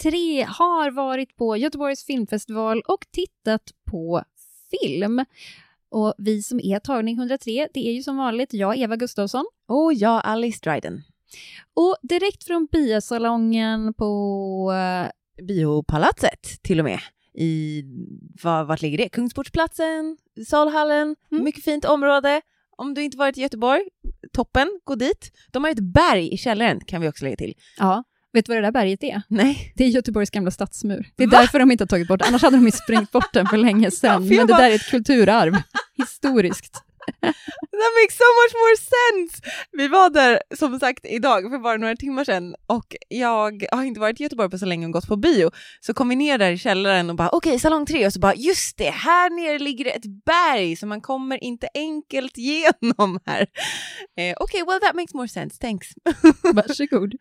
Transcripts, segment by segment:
103 har varit på Göteborgs filmfestival och tittat på film. Och vi som är tagning 103, det är ju som vanligt jag, Eva Gustafsson. Och jag, Alice Dryden. Och direkt från biosalongen på... Uh, Biopalatset till och med. I, var, vart ligger det? Kungsportsplatsen, Salhallen, mm. mycket fint område. Om du inte varit i Göteborg, toppen, gå dit. De har ett berg i källaren kan vi också lägga till. Ja, Vet du vad det där berget är? Nej. Det är Göteborgs gamla stadsmur. Det är Va? därför de inte har tagit bort det, annars hade de ju sprängt bort den för länge sedan. Ja, Men det där är ett kulturarv, historiskt. That makes so much more sense! Vi var där som sagt idag för bara några timmar sedan och jag har inte varit i Göteborg på så länge och gått på bio. Så kom vi ner där i källaren och bara okej, okay, salong tre och så bara just det, här nere ligger det ett berg så man kommer inte enkelt genom här. Eh, okej, okay, well that makes more sense, thanks. Varsågod.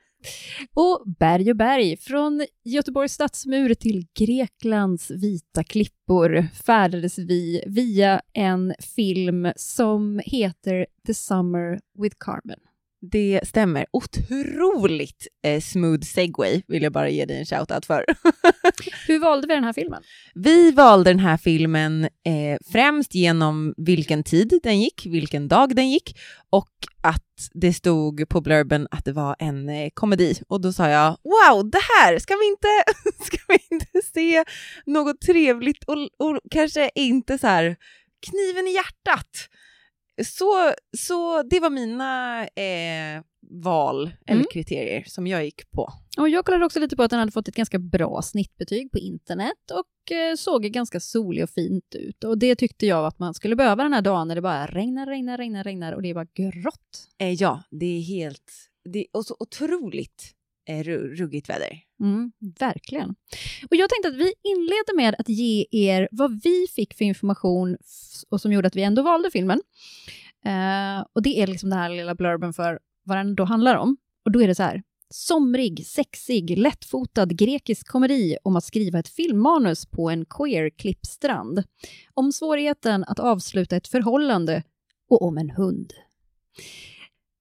Och berg och berg, från Göteborgs stadsmur till Greklands vita klippor färdades vi via en film som heter The Summer with Carmen. Det stämmer. Otroligt eh, smooth segway vill jag bara ge dig en shout-out för. Hur valde vi den här filmen? Vi valde den här filmen eh, främst genom vilken tid den gick, vilken dag den gick och att det stod på blurben att det var en eh, komedi. Och då sa jag wow, det här, ska vi inte, ska vi inte se något trevligt och, och kanske inte så här kniven i hjärtat? Så, så det var mina eh, val mm. eller kriterier som jag gick på. Och jag kollade också lite på att den hade fått ett ganska bra snittbetyg på internet och eh, såg ganska solig och fint ut. Och det tyckte jag att man skulle behöva den här dagen när det bara regnar, regnar, regnar, regnar och det är bara grått. Eh, ja, det är helt... Det är så otroligt eh, ruggigt väder. Mm, verkligen. Och jag tänkte att vi inleder med att ge er vad vi fick för information och som gjorde att vi ändå valde filmen. Uh, och det är liksom den här lilla blurben för vad den då handlar om. Och då är det så här. Somrig, sexig, lättfotad grekisk komedi om att skriva ett filmmanus på en queer klippstrand. Om svårigheten att avsluta ett förhållande och om en hund.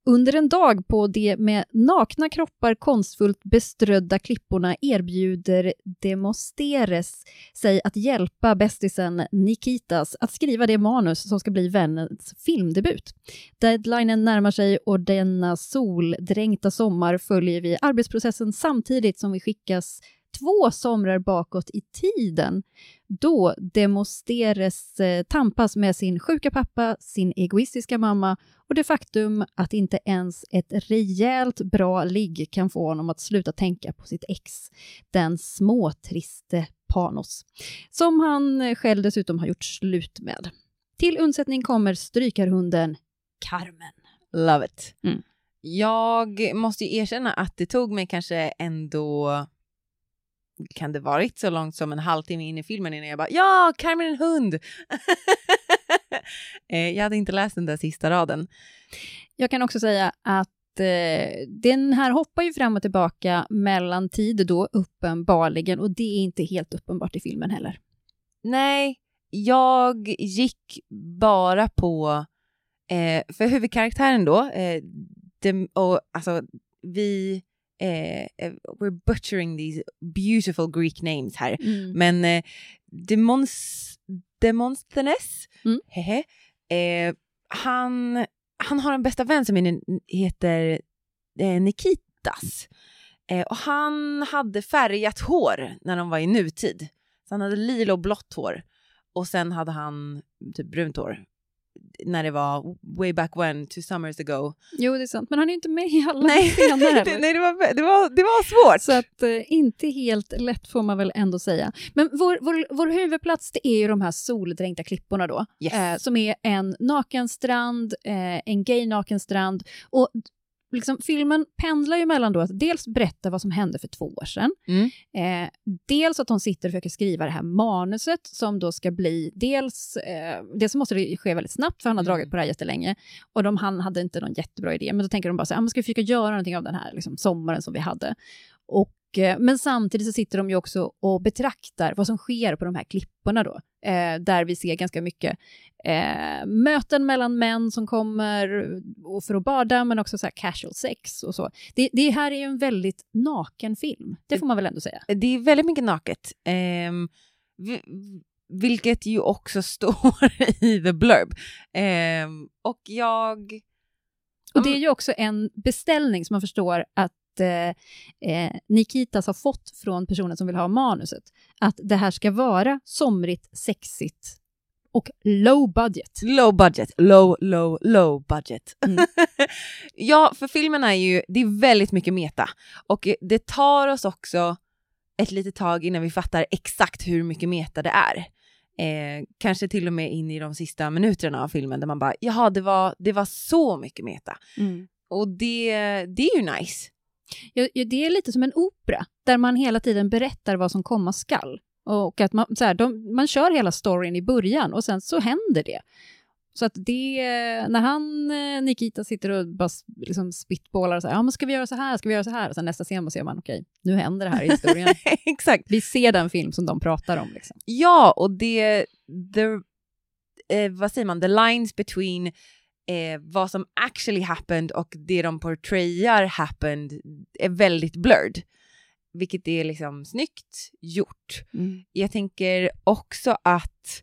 Under en dag på de med nakna kroppar konstfullt beströdda klipporna erbjuder Demosteres sig att hjälpa bästisen Nikitas att skriva det manus som ska bli vännens filmdebut. Deadlinen närmar sig och denna soldränkta sommar följer vi arbetsprocessen samtidigt som vi skickas två somrar bakåt i tiden då Demosteres eh, tampas med sin sjuka pappa, sin egoistiska mamma och det faktum att inte ens ett rejält bra ligg kan få honom att sluta tänka på sitt ex, den småtriste Panos, som han själv dessutom har gjort slut med. Till undsättning kommer strykarhunden Carmen. Love it. Mm. Jag måste ju erkänna att det tog mig kanske ändå kan det varit så långt som en halvtimme in i filmen innan jag bara ja, Carmen är en hund. Eh, jag hade inte läst den där sista raden. Jag kan också säga att eh, den här hoppar ju fram och tillbaka mellan tid då uppenbarligen och det är inte helt uppenbart i filmen heller. Nej, jag gick bara på, eh, för huvudkaraktären då, eh, det, och alltså vi Eh, eh, we're butchering these beautiful Greek names här, mm. men eh, Demons, Demosthenes, mm. hehe, eh, han, han har en bästa vän som heter eh, Nikitas. Eh, och han hade färgat hår när de var i nutid. Så han hade lila och blått hår. Och sen hade han typ brunt hår när det var way back when, two summers ago. Jo, det är sant, men han är inte med i alla nej. scener Nej, det var, det, var, det var svårt. Så att, eh, inte helt lätt får man väl ändå säga. Men vår, vår, vår huvudplats det är ju de här soldränkta klipporna då, yes. eh, som är en nakenstrand, eh, en gay nakenstrand och liksom, filmen pendlar ju mellan då att dels berätta vad som hände för två år sedan, Mm. eh, dels att hon sitter och försöker skriva det här manuset som då ska bli dels, eh, dels måste det ske väldigt snabbt för han har Mm. dragit på det här jättelänge och de, han hade inte någon jättebra idé, men då tänker de bara så här, ah, ska vi försöka göra någonting av den här liksom, sommaren som vi hade? Och, eh, men samtidigt så sitter de ju också och betraktar vad som sker på de här klipporna då, eh, där vi ser ganska mycket eh, möten mellan män som kommer och för att bada, men också så här casual sex och så. Det, det här är ju en väldigt naken film, det får man väl ändå säga. Det är väldigt mycket naket. ehm, vi- vilket ju också står i the blurb. Ehm, och jag... Och det är ju också en beställning som man förstår att eh, eh, Nikitas har fått från personen som vill ha manuset. Att det här ska vara somrigt, sexigt och low budget. Low budget, low, low, low budget. Mm. ja, för filmen är ju, det är väldigt mycket meta. Och det tar oss också ett litet tag innan vi fattar exakt hur mycket meta det är. Eh, kanske till och med in i de sista minuterna av filmen där man bara, jaha, det var, det var så mycket meta. Och det, det är ju nice. Det är lite som en opera, där man hela tiden berättar vad som komma skall. Och att man, så här, de, man kör hela storyn i början och sen så händer det. Så att det, när han, eh, Nikita sitter och bara liksom spitballar så här, ja men ska vi göra så här, ska vi göra så här? Och sen nästa scen ser man, okej, nu händer det här i historien. exakt. vi ser den film som de pratar om. Liksom. Ja, och det, the, eh, vad säger man, the lines between eh, vad som actually happened och det de portrayar happened är väldigt blurred. Vilket är liksom snyggt gjort. Jag tänker också att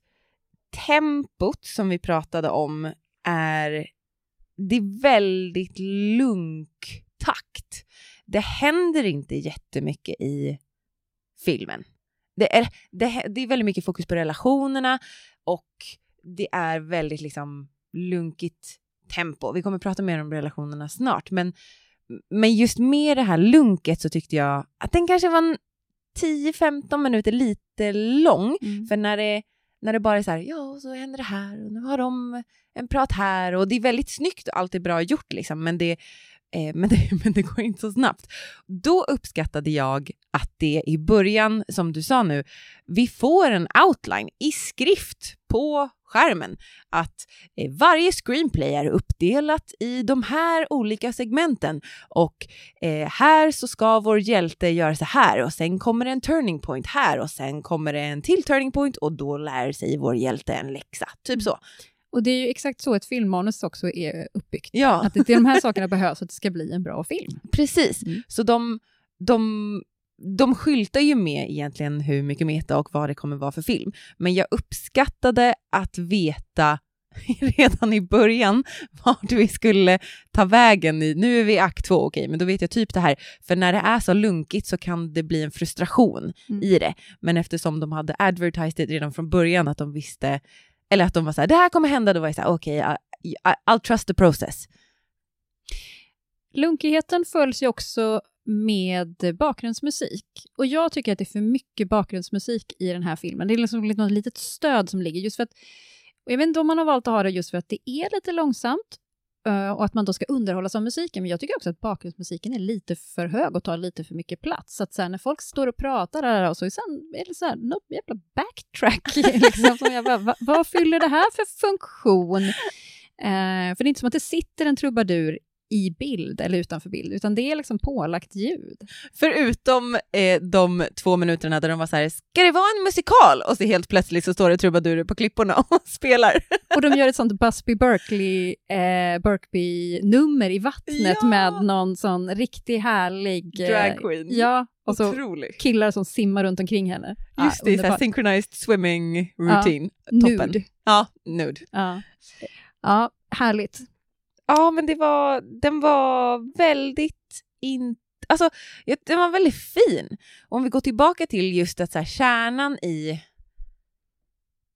tempot som vi pratade om är, det är väldigt lunk takt. Det händer inte jättemycket i filmen. Det är, det, det är väldigt mycket fokus på relationerna och det är väldigt liksom lunkigt tempo. Vi kommer prata mer om relationerna snart, men, men just med det här lunket så tyckte jag att den kanske var en 10-15 minuter lite lång. För när det, när det bara är så här, ja, så händer det här och nu har de en prat här och det är väldigt snyggt och allt är bra gjort liksom, men det, Eh, men, det, men det går inte så snabbt. Då uppskattade jag att det i början, som du sa nu, vi får en outline i skrift på skärmen. Att eh, varje screenplay är uppdelat i de här olika segmenten och eh, här så ska vår hjälte göra så här och sen kommer det en turning point här och sen kommer det en till turning point och då lär sig vår hjälte en läxa. Typ så. Och det är ju exakt så ett filmmanus också är uppbyggt. Ja, Att det, de här sakerna behövs för att det ska bli en bra film. precis. Mm. Så de, de, de skyltar ju med egentligen hur mycket meta och vad det kommer vara för film. Men jag uppskattade att veta redan i början vart vi skulle ta vägen i, nu är vi i akt två, okej, men då vet jag typ det här, för när det är så lunkigt så kan det bli en frustration Mm. i det. Men eftersom de hade advertised det redan från början, att de visste, eller att de var så här, det här kommer hända, då var jag så här, okej, I, I, I'll trust the process. Lunkigheten följs ju också med bakgrundsmusik. Och jag tycker att det är för mycket bakgrundsmusik i den här filmen. Det är liksom något litet stöd som ligger just för att, och jag vet inte om man har valt att ha det just för att det är lite långsamt Eh, och att man då ska underhållas av musiken, men jag tycker också att bakgrundsmusiken är lite för hög och tar lite för mycket plats. Så att så här, när folk står och pratar där och så, sen är det så här, något jävla backtrack. liksom, som jag bara, va, vad fyller det här för funktion? Eh, för det är inte som att det sitter en trubadur i bild eller utanför bild, utan det är liksom pålagt ljud. Förutom eh, de två minuterna där de var så här, ska det vara en musikal? Och så helt plötsligt så står det trubadurer på klipporna och spelar. Och de gör ett sånt Busby Berkeley, eh, Berkby-nummer i vattnet Ja! med någon sån riktigt härlig... eh, Drag queen. Ja, och så killar som simmar runt omkring henne. Just Ja, det, så synchronized swimming routine. Toppen. Nude. Ja, nude. Ja. ja, härligt. Ja, men det var, den var väldigt in, alltså, den var väldigt fin. Om vi går tillbaka till just att så här, kärnan i,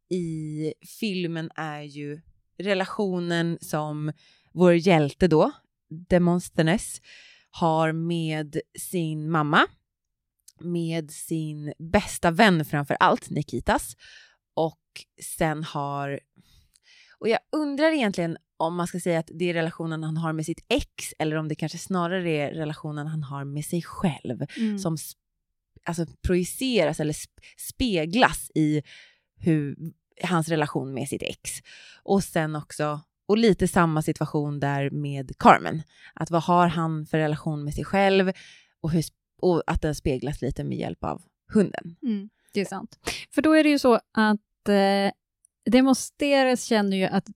i filmen är ju relationen som vår hjälte då, Demosthenes, har med sin mamma, med sin bästa vän framför allt, Nikitas, och sen har... Och jag undrar egentligen om man ska säga att det är relationen han har med sitt ex eller om det kanske snarare är relationen han har med sig själv Mm. som alltså, projiceras eller sp- speglas i hur, hans relation med sitt ex. Och sen också, och lite samma situation där med Carmen. Att vad har han för relation med sig själv och, hur, och att den speglas lite med hjälp av hunden. Mm, det är sant. För då är det ju så att eh, Demosteres känner ju att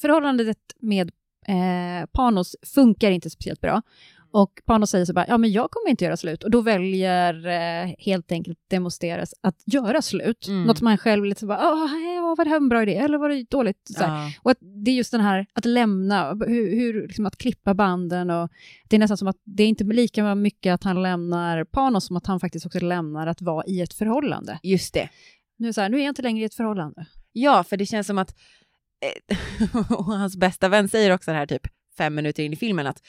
förhållandet med eh, Panos funkar inte speciellt bra. Och Panos säger så bara, ja men jag kommer inte göra slut. Och då väljer eh, helt enkelt Demosteres att göra slut. Mm. Något som han själv lite så bara, "Åh, hej, var det här en bra idé eller var det dåligt? Så. Ja. Och att det är just den här att lämna, hur, hur liksom att klippa banden och det är nästan som att det är inte lika mycket att han lämnar Panos som att han faktiskt också lämnar att vara i ett förhållande. Just det. Nu är, så här, nu är jag inte längre i ett förhållande. Ja, för det känns som att, eh, Eh, och hans bästa vän säger också det här typ fem minuter in i filmen att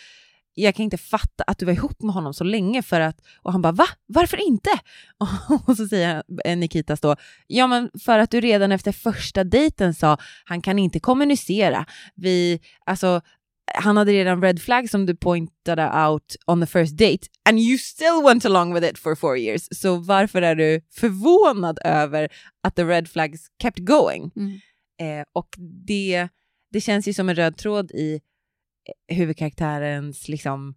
jag kan inte fatta att du var ihop med honom så länge för att, och han bara va? Varför inte? Och så säger Nikitas då, ja men för att du redan efter första dejten sa han kan inte kommunicera. Vi, alltså han hade redan red flag som du pointade out on the first date and you still went along with it for four years. Så varför är du förvånad över att the red flags kept going? Mm. Eh, och det, det känns ju som en röd tråd i eh, huvudkaraktärens liksom,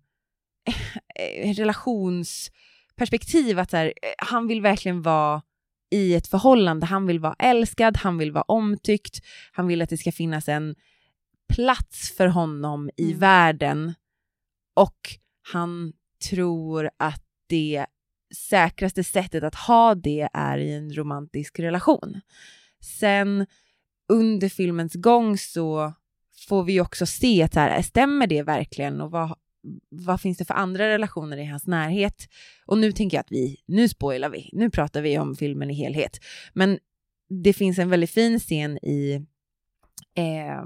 eh, relationsperspektiv. Att här, eh, han vill verkligen vara i ett förhållande. Han vill vara älskad, han vill vara omtyckt, han vill att det ska finnas en plats för honom i Mm. världen. Och han tror att det säkraste sättet att ha det är i en romantisk relation. Sen under filmens gång så får vi också se att så här, äh, stämmer det verkligen och vad, vad finns det för andra relationer i hans närhet? Och nu tänker jag att vi, nu spoilar vi, nu pratar vi om filmen i helhet. Men det finns en väldigt fin scen i, eh,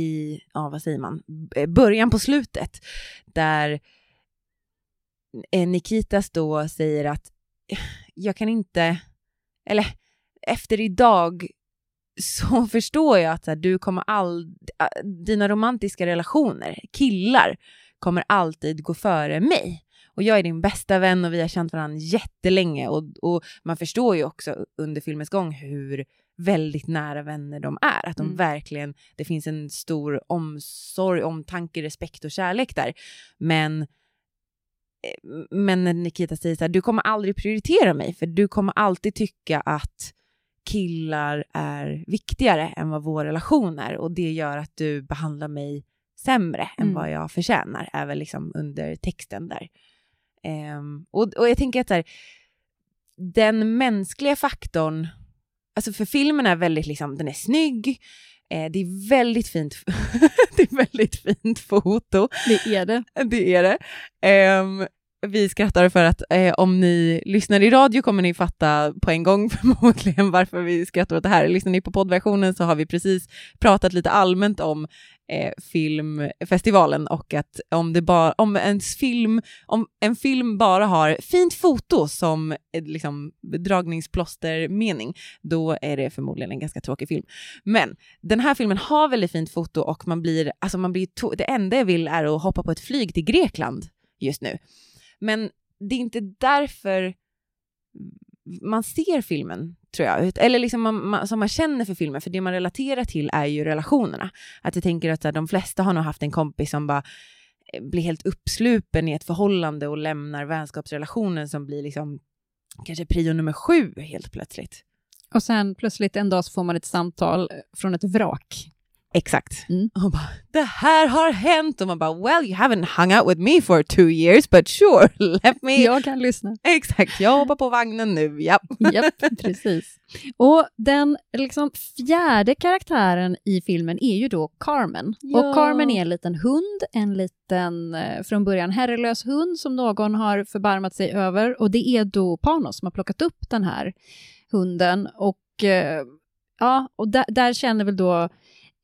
i ja vad säger man, början på slutet där eh, Nikitas då säger att jag kan inte, eller efter idag så förstår jag att här, du kommer all, äh, dina romantiska relationer, killar, kommer alltid gå före mig. Och jag är din bästa vän och vi har känt varandra jättelänge och, och man förstår ju också under filmens gång hur väldigt nära vänner de är. Att de Mm. verkligen, det finns en stor omsorg, omtanke, respekt och kärlek där. Men eh, men när Nikita säger så här, du kommer aldrig prioritera mig för du kommer alltid tycka att killar är viktigare än vad vår relation är och det gör att du behandlar mig sämre än Mm. vad jag förtjänar, är väl liksom under texten där. Ehm, och, och jag tänker att så här, den mänskliga faktorn, alltså för filmen är väldigt liksom, den är snygg, eh, det är väldigt fint, det är väldigt fint foto, Det är det. det är det. Ehm, vi skrattar för att eh, om ni lyssnar i radio kommer ni fatta på en gång förmodligen varför vi skrattar åt det här. Lyssnar ni på poddversionen så har vi precis pratat lite allmänt om eh, filmfestivalen och att om, det bara, om, en film, om en film bara har fint foto som eh, liksom, dragningsplåstermening, då är det förmodligen en ganska tråkig film. Men den här filmen har väldigt fint foto och man blir, alltså man blir to- det enda jag vill är att hoppa på ett flyg till Grekland just nu. Men det är inte därför man ser filmen, tror jag. Eller liksom man, man, som man känner för filmen, för det man relaterar till är ju relationerna. Att jag tänker att här, de flesta har nog haft en kompis som bara eh, blir helt uppslupen i ett förhållande och lämnar vänskapsrelationen som blir liksom kanske prio nummer sju helt plötsligt. Och sen plötsligt en dag så får man ett samtal från ett vrak. Exakt. Mm. Och bara, det här har hänt! Och man bara, well you haven't hung out with me for two years but sure, let me... Jag kan lyssna. Exakt, jag hoppar på vagnen nu, ja. Japp, precis. Och den liksom fjärde karaktären i filmen är ju då Carmen. Ja. Och Carmen är en liten hund, en liten eh, från början herrelös hund som någon har förbarmat sig över. Och det är då Panos som har plockat upp den här hunden. Och eh, ja, och där, där känner väl då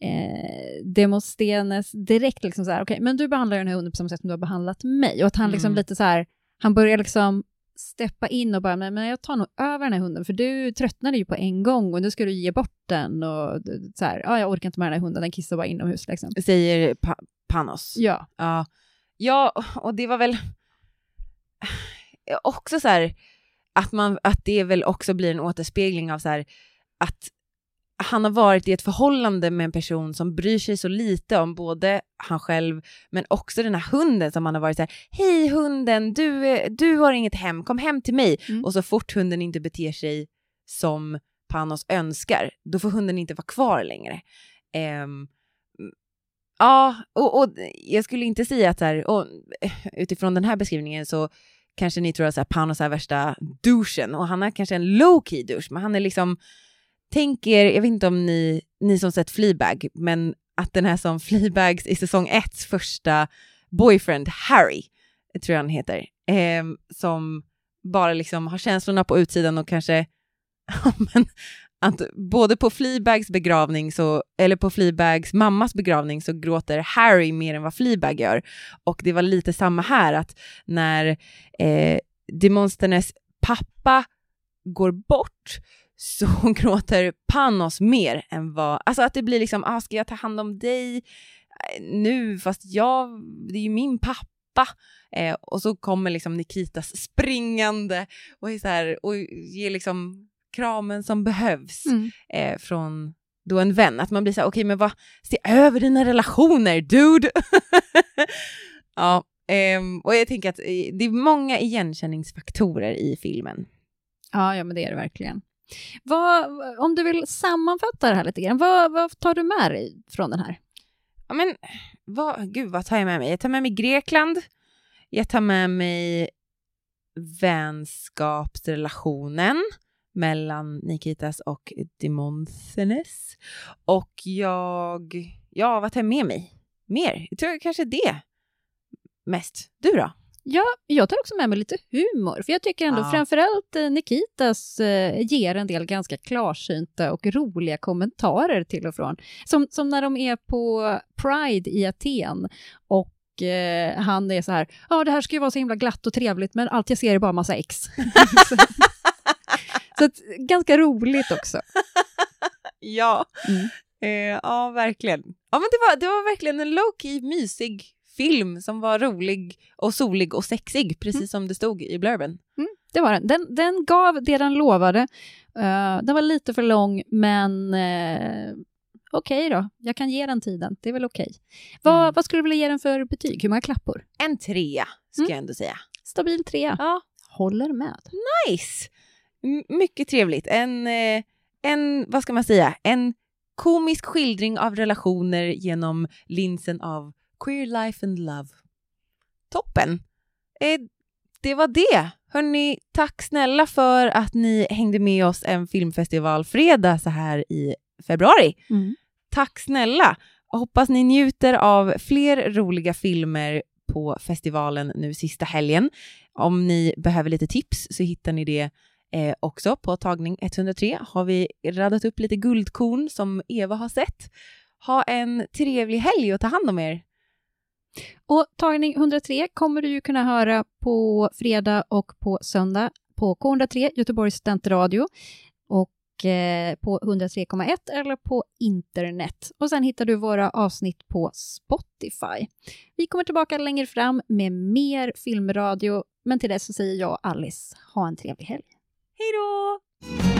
eh, Demosthenes direkt liksom så här, okej, men du behandlar den här hunden på samma sätt som du har behandlat mig. Och att han liksom Mm. lite så här, han börjar liksom steppa in och bara, men, men jag tar nog över den här hunden, för du tröttnade ju på en gång och nu ska du ge bort den och så här, ja, jag orkar inte med den här hunden, den kissar bara inomhus liksom. Säger pa Panos. Ja. Ja. ja, och det var väl också så här att, man, att det väl också blir en återspegling av så här att han har varit i ett förhållande med en person som bryr sig så lite om både han själv men också den här hunden som han har varit så här, hej hunden, du, du har inget hem, kom hem till mig. Mm. Och så fort hunden inte beter sig som Panos önskar, då får hunden inte vara kvar längre. Um, ja, och, och, jag skulle inte säga att här, och, utifrån den här beskrivningen så kanske ni tror att så här, Panos är värsta douchen och han är kanske en low key douche, men han är liksom tänk er, jag vet inte om ni, ni som sett Fleabag, men att den här som Fleabags i säsong 1 första boyfriend, Harry, tror jag han heter, eh, som bara liksom har känslorna på utsidan och kanske, men, att både på Fleabags begravning, så, eller på Fleabags mammas begravning så gråter Harry mer än vad Fleabag gör. Och det var lite samma här, att när eh, Demonsternes pappa går bort så gråter Panos mer än vad, alltså att det blir liksom, ah, ska jag ta hand om dig nu, fast jag, det är ju min pappa. Eh, och så kommer liksom Nikitas springande och, är så här, och ger liksom kramen som behövs Mm. eh, från då en vän. Att man blir så här, okej okay, men vad, se över dina relationer dude! ja, ehm, och jag tänker att eh, det är många igenkänningsfaktorer i filmen. Ja, ja, men det är det verkligen. Vad, om du vill sammanfatta det här lite grann, vad, vad tar du med dig från den här? Ja, men vad, gud, vad tar jag med mig? Jag tar med mig Grekland. Jag tar med mig vänskapsrelationen mellan Nikitas och Demosthenes. Och jag, ja, vad tar jag med mig? Mer? Jag tror kanske det mest. Du då? Ja, jag tar också med mig lite humor, för jag tycker ändå Ja. framförallt eh, Nikitas eh, ger en del ganska klarsynta och roliga kommentarer till och från. Som, som när de är på Pride i Aten och eh, han är så här, ja det här ska ju vara så himla glatt och trevligt men allt jag ser är bara massa ex. så så att, ganska roligt också. Ja, Mm. eh, ja verkligen. Ja men det var, det var verkligen en low-key mysig film som var rolig och solig och sexig, precis Mm. som det stod i blurben. Det var den. Den, den gav det den lovade. Eh, den var lite för lång, men eh, okej då. Jag kan ge den tiden. Det är väl okej. Vad, Mm. vad skulle du vilja ge den för betyg? Hur många klappor? En trea, ska Mm. jag ändå säga. Stabil trea. Ja, Håller med. nice! M- mycket trevligt. En, eh, en, vad ska man säga, en komisk skildring av relationer genom linsen av queer life and love. Toppen! Eh, det var det. Hörni, tack snälla för att ni hängde med oss en filmfestivalfredag så här i februari. Tack snälla! Hoppas ni njuter av fler roliga filmer på festivalen nu sista helgen. Om ni behöver lite tips så hittar ni det eh, också på tagning 103. Har vi radat upp lite guldkorn som Eva har sett. Ha en trevlig helg och ta hand om er. Och tagning 103 kommer du ju kunna höra på fredag och på söndag på K103, Göteborgs studentradio. Och eh, på 103,1 eller på internet. Och sen hittar du våra avsnitt på Spotify. Vi kommer tillbaka längre fram med mer filmradio, men till dess så säger jag och Alice, ha en trevlig helg. Hej då!